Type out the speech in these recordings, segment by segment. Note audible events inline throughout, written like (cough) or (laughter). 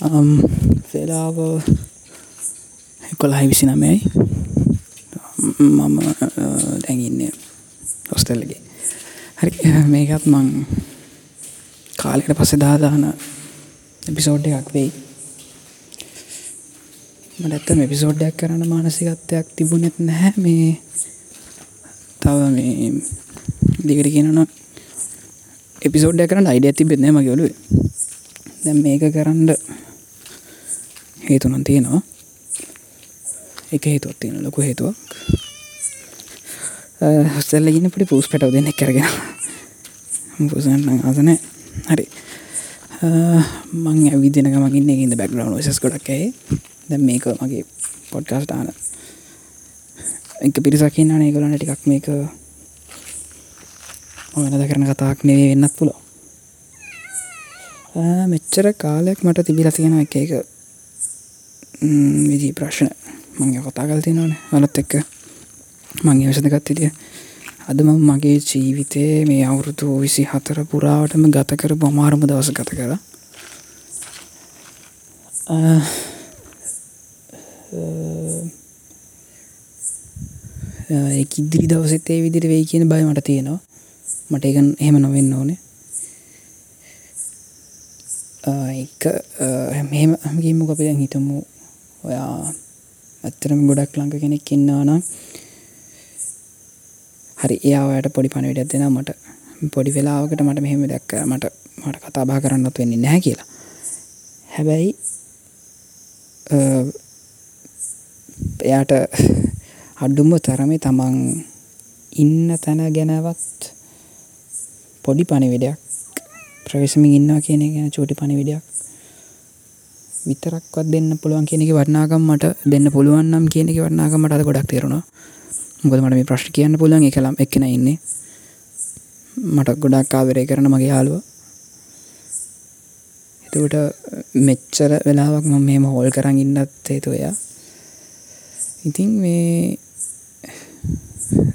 වෙලාව කොළහයි විසි නමයයි මම දැඟඉන්න හොස්ටල්ලගේ හරි මේකත් මං කාලෙකට පස්සෙ දාදාන එපිසෝඩ් එකක් වෙයි මටඇත්තම එපිසෝඩ්ඩයක් කරන්න මානසිකත්වයක් තිබුණෙත් නැහැ මේ තව මේ දිගට කියනන එපිසෝඩ්ඩ කරන්න අයිඩ ඇති බෙත්නෑ මගේ ඔලුවේ දැම් මේක කරන්න හේතුනන් තියෙනවා. එක හේතුවත් තියෙන ලොකු හේතුවක්. හස්සල්ලගන්න පටි පූස් පටව දෙන්න කරගෙන පුසන්න අසන හරි. මං ඇවිදිනක මකින්න ඉද බැක්ග්‍රවන්් සස් කොඩක්කයි දැ මේක මගේ පොඩ්කාස්ටාන එක පිරිසකින්න අනේගලන ටිකක් මේක වෙනද කරන කතාක් නෙවේ වෙන්නත් පුලො මෙච්චර කාලයක් මට තිබිල තියෙන එක එක විදි ප්‍රශ්න මංගේ කතා කල් තියෙනවන. වලත් එක්ක මංගේ වසදගත් ඉදිය අදම මගේ ජීවිතය මේ අවුරුදු විසි හතර පුරාවටම ගතකර බොමාරම දවස ගත කර. ඉදිරි දවසෙත් ඒ විදිර වෙයි කියන බය මට තියෙනවා. මට ඒකන් එහෙම නොවෙන්න ඕනේ. එක මෙහෙම හමගේම අපියන් හිතමු? ඔයා ඇත්තරම ගොඩක් ලංඟ කෙනෙක් ඉන්නවා නම් හරි එයාට පොඩි පණවිඩක් දෙෙන මට. පොඩි වෙලාවකට මට මෙහෙම දැක්ක මට මට කතාබා කරන්නත් වෙන්නේ නැහැ කියලා. හැබැයි එයාට අඩුම තරමේ තමන් ඉන්න තැන ගැනවත් පොඩි පණිවිඩයක් ප්‍රවේශමින් ඉන්නවා කියන ගැන චෝටි පණිවිඩයක් විතරක්වත් දෙන්න පුළුවන් කියනෙක වටනාගම් මට දෙන්න පුළුවන්නම් කියනෙක වටනාගමට අද ගොඩක් තේරුණා. මොකද මට මේ ප්‍රශ්න කියන්න පුළුවන්. එකලම් එක්කෙන ඉන්නේ. මට ගොඩක් ආවරය කරන මගේ යාලුව එතකට මෙච්චර වෙලාවක් මම මෙම හෝල් කරන්න ඉන්නත් හේතුවයා ඉතින් මේ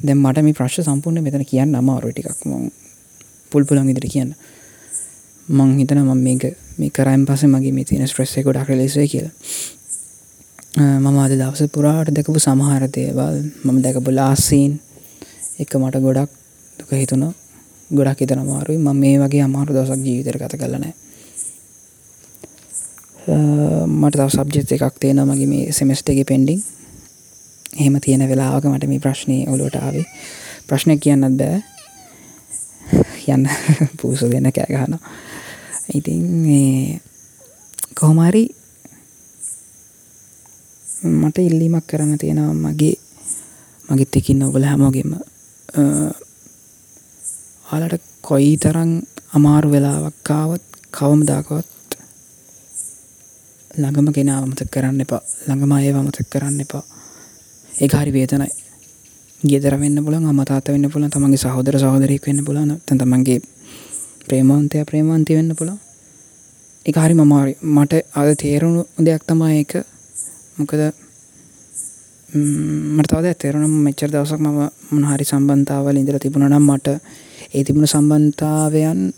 දැ මට මේ ප්‍රශ් සම්පූර්ණ මෙතන කියන්න අමාරු ටිකක්. ම පුල් පුළන් ඉදිරි කියන්න. මං හිතන මම මේක මේ කරයිම් පස මගේ මේ තියෙන ස්ට්‍රෙස් එක ඩක් ලෙසේ කියලා. මම අද දවස පුරාට දැකපු සමහර දේවල් මම දැකපු ලාස්සීන් එක මට ගොඩක් දුක හිතුන ගොඩක් හිතන අමාරුයි ම මේ වගේ අමාරු දවසක් ජීවිතර කත කලනෑ මට තව සබ්ජෙත් එකක් තියෙන මගේ මේ සෙමස්ට එක පෙන්ඩිං එහෙම තියෙන වෙලාවක මට මේ ප්‍රශ්නය ඔලුවට ආවේ. ප්‍රශ්නය කියන්නත් බෑ. යන්න (laughs) පූසු දෙන්න කෑගහන ඉතින් කොහොමරි මට ඉල්ලීමක් කරන්න තියෙනවා මගේ මගෙත් එකින්න ඔබල හැමෝගෙම. ආලට කොයි තරං අමාරු වෙලාවක්කාවත් කවම දාකවත් ළඟම කෙන අමතක් කරන්න එපා. ළඟම අය අමතක් කරන්න එපා. ඒ හරි වේතනයි. ගෙදර වෙන්න පුලන් අමතාත වෙන්න පුලන් තමන්ගේ සහෝදර සහෝදරයෙක් වෙන්න පුලන තැ තමන්ගේ ප්‍රේමන්තය ප්‍රේමන්ති වෙන්න පුළා එක හරි මමාරි මට අද තේරුණු දෙයක් තමා ඒක. මොකද මට තවද ඇතේරුණම් මෙච්චර දවසක් මම මොනහරි සම්බන්ධාවල ඉඳර තිබුණනම් මට ඒ තිබුණ සම්බන්ධාවයන්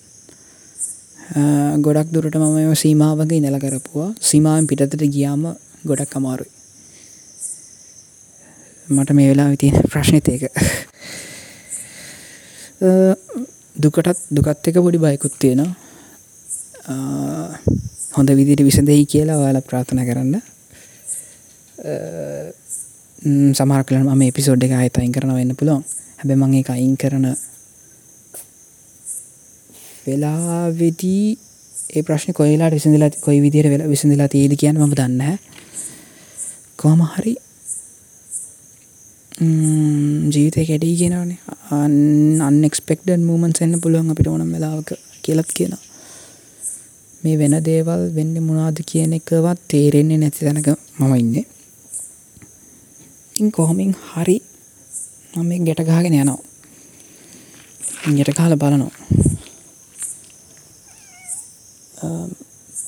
ගොඩක් දුරට මම සීමාවගේ ඉනල කරපුවා. සීමාවෙන් පිටතට ගියාම ගොඩක් අමාරුයි. මට මේ වෙලා විතියෙන ප්‍රශ්නත ඒක. (laughs) දුකටත් දුකත් එක පොඩි බයකුත් තියෙනවා. හොඳ විදිට විසඳෙහි කියලා ඔයාල ප්‍රාථන කරන්න. සමහර කලන ම පිසෝඩ් එක අයත අයින් කරන වෙන්න පුළුවන්. හැබ මගේ එක අයින් කරන වෙලාවෙදී ඒ ප්‍රශ්න කොයිලා විසඳලා කොයි විදිර වෙලා විසඳලා තියද කියන්න ම දන්න කොහම හරි ජීවිතය කැඩී කියෙනවනේ අන්නෙක්ස්පෙක්ඩන් මූමන්ස් එන්න පුළුවන් අපිට ඕනම් වෙලාවක කියලත් කියනවා. මේ වෙන දේවල් වෙන්න මුණාද කියන එකවත් තේරෙන්නේ නැති තැනක මම ඉන්නේ. ඉන් කොහොමින් හරි මම ගැට ගාගෙන යනවා. යට කාල බලනවා.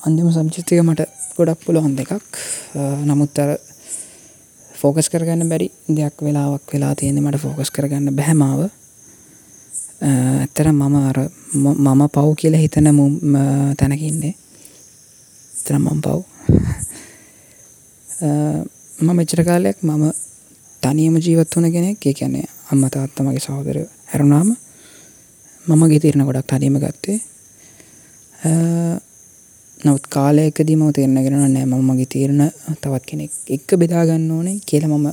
අන්තිම සම්චිතක මට ගොඩක් පුළුවන් දෙකක්. නමුත්තර ෆෝකස් කරගන්න බැරි දෙයක් වෙලාවක් වෙලා තියෙන මට ෆෝකස් කරගන්න බැහැමාව ඇත්තර මම අර මම පව් කියල හිතන තැනකින්නේ ඇත්තරම් මම් පව්. මම මෙච්චර කාලයක් මම තනියම ජීවත් වන කෙනෙක්. ඒ කියන්නේ අම්ම තාත්ත මගේ සහෝදර හැරුණාම මම ගෙතිරණ ගොඩක් තනීම ගත්තේ. නවත් කාලයකදී මම තේරණගෙන නෑ. මම මගේ තීරණ තවත් කෙනෙක් එක්ක බෙදාගන්න ඕනේ කියල මම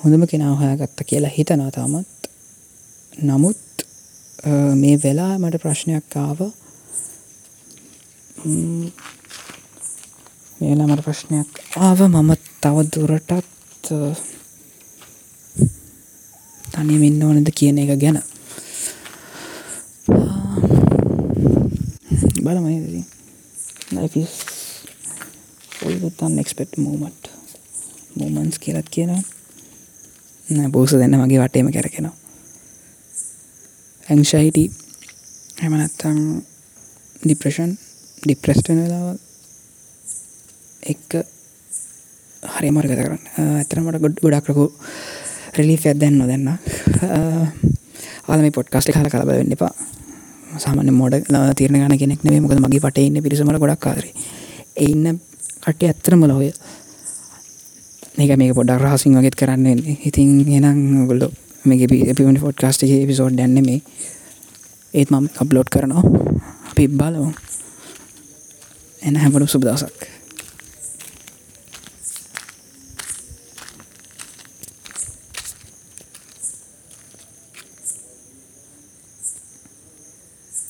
හොඳම කෙනා හොයාගත්ත කියලා හිතනවා තාමත්. නමුත් මේ වෙලා මට ප්‍රශ්නයක් ආව. මේලා මට ප්‍රශ්නයක් ආව. මම තවදුරටත් තනියම ඉන්න ඕනද කියන එක ගැන. බලමයි තන් එක්ස්පෙට් මූමට් මූමන්ස් කියලත් කියලා බෝස දෙන්න මගේ වටේම කැරකෙනවා ඇංෂයිටි හැමනත්තං ඩිප්‍රෂන් ඩිප්‍රස්ටන වෙලාව එක්ක හරි මර්ගත කරන්න ඇතරමට ගොඩ් ගොඩක්රකු රෙලි ඇදැන් නොදන්න ආලම පොට්කස්ටි හල කලබ වෙන්න එපා සාමන මොඩ තිරණ ගන කෙනෙක් නේ මොකද මගේ පට ඉන්න පිරිසමට ගොඩක් කාරේ එන්න කට්ටේ ඇත්තරම ලොය ඒක මේ පොඩක් රහසින් වගෙත් කරන්න ඉතින් එනම් ගොල්ලො මේ පිමි ෆොඩ්කාස්ට පිසෝඩ් දැන්න මේ ඒත් මම කබ්ලෝඩ් කරනවා. අපි බලමු. එන හැමටු සුබදසක්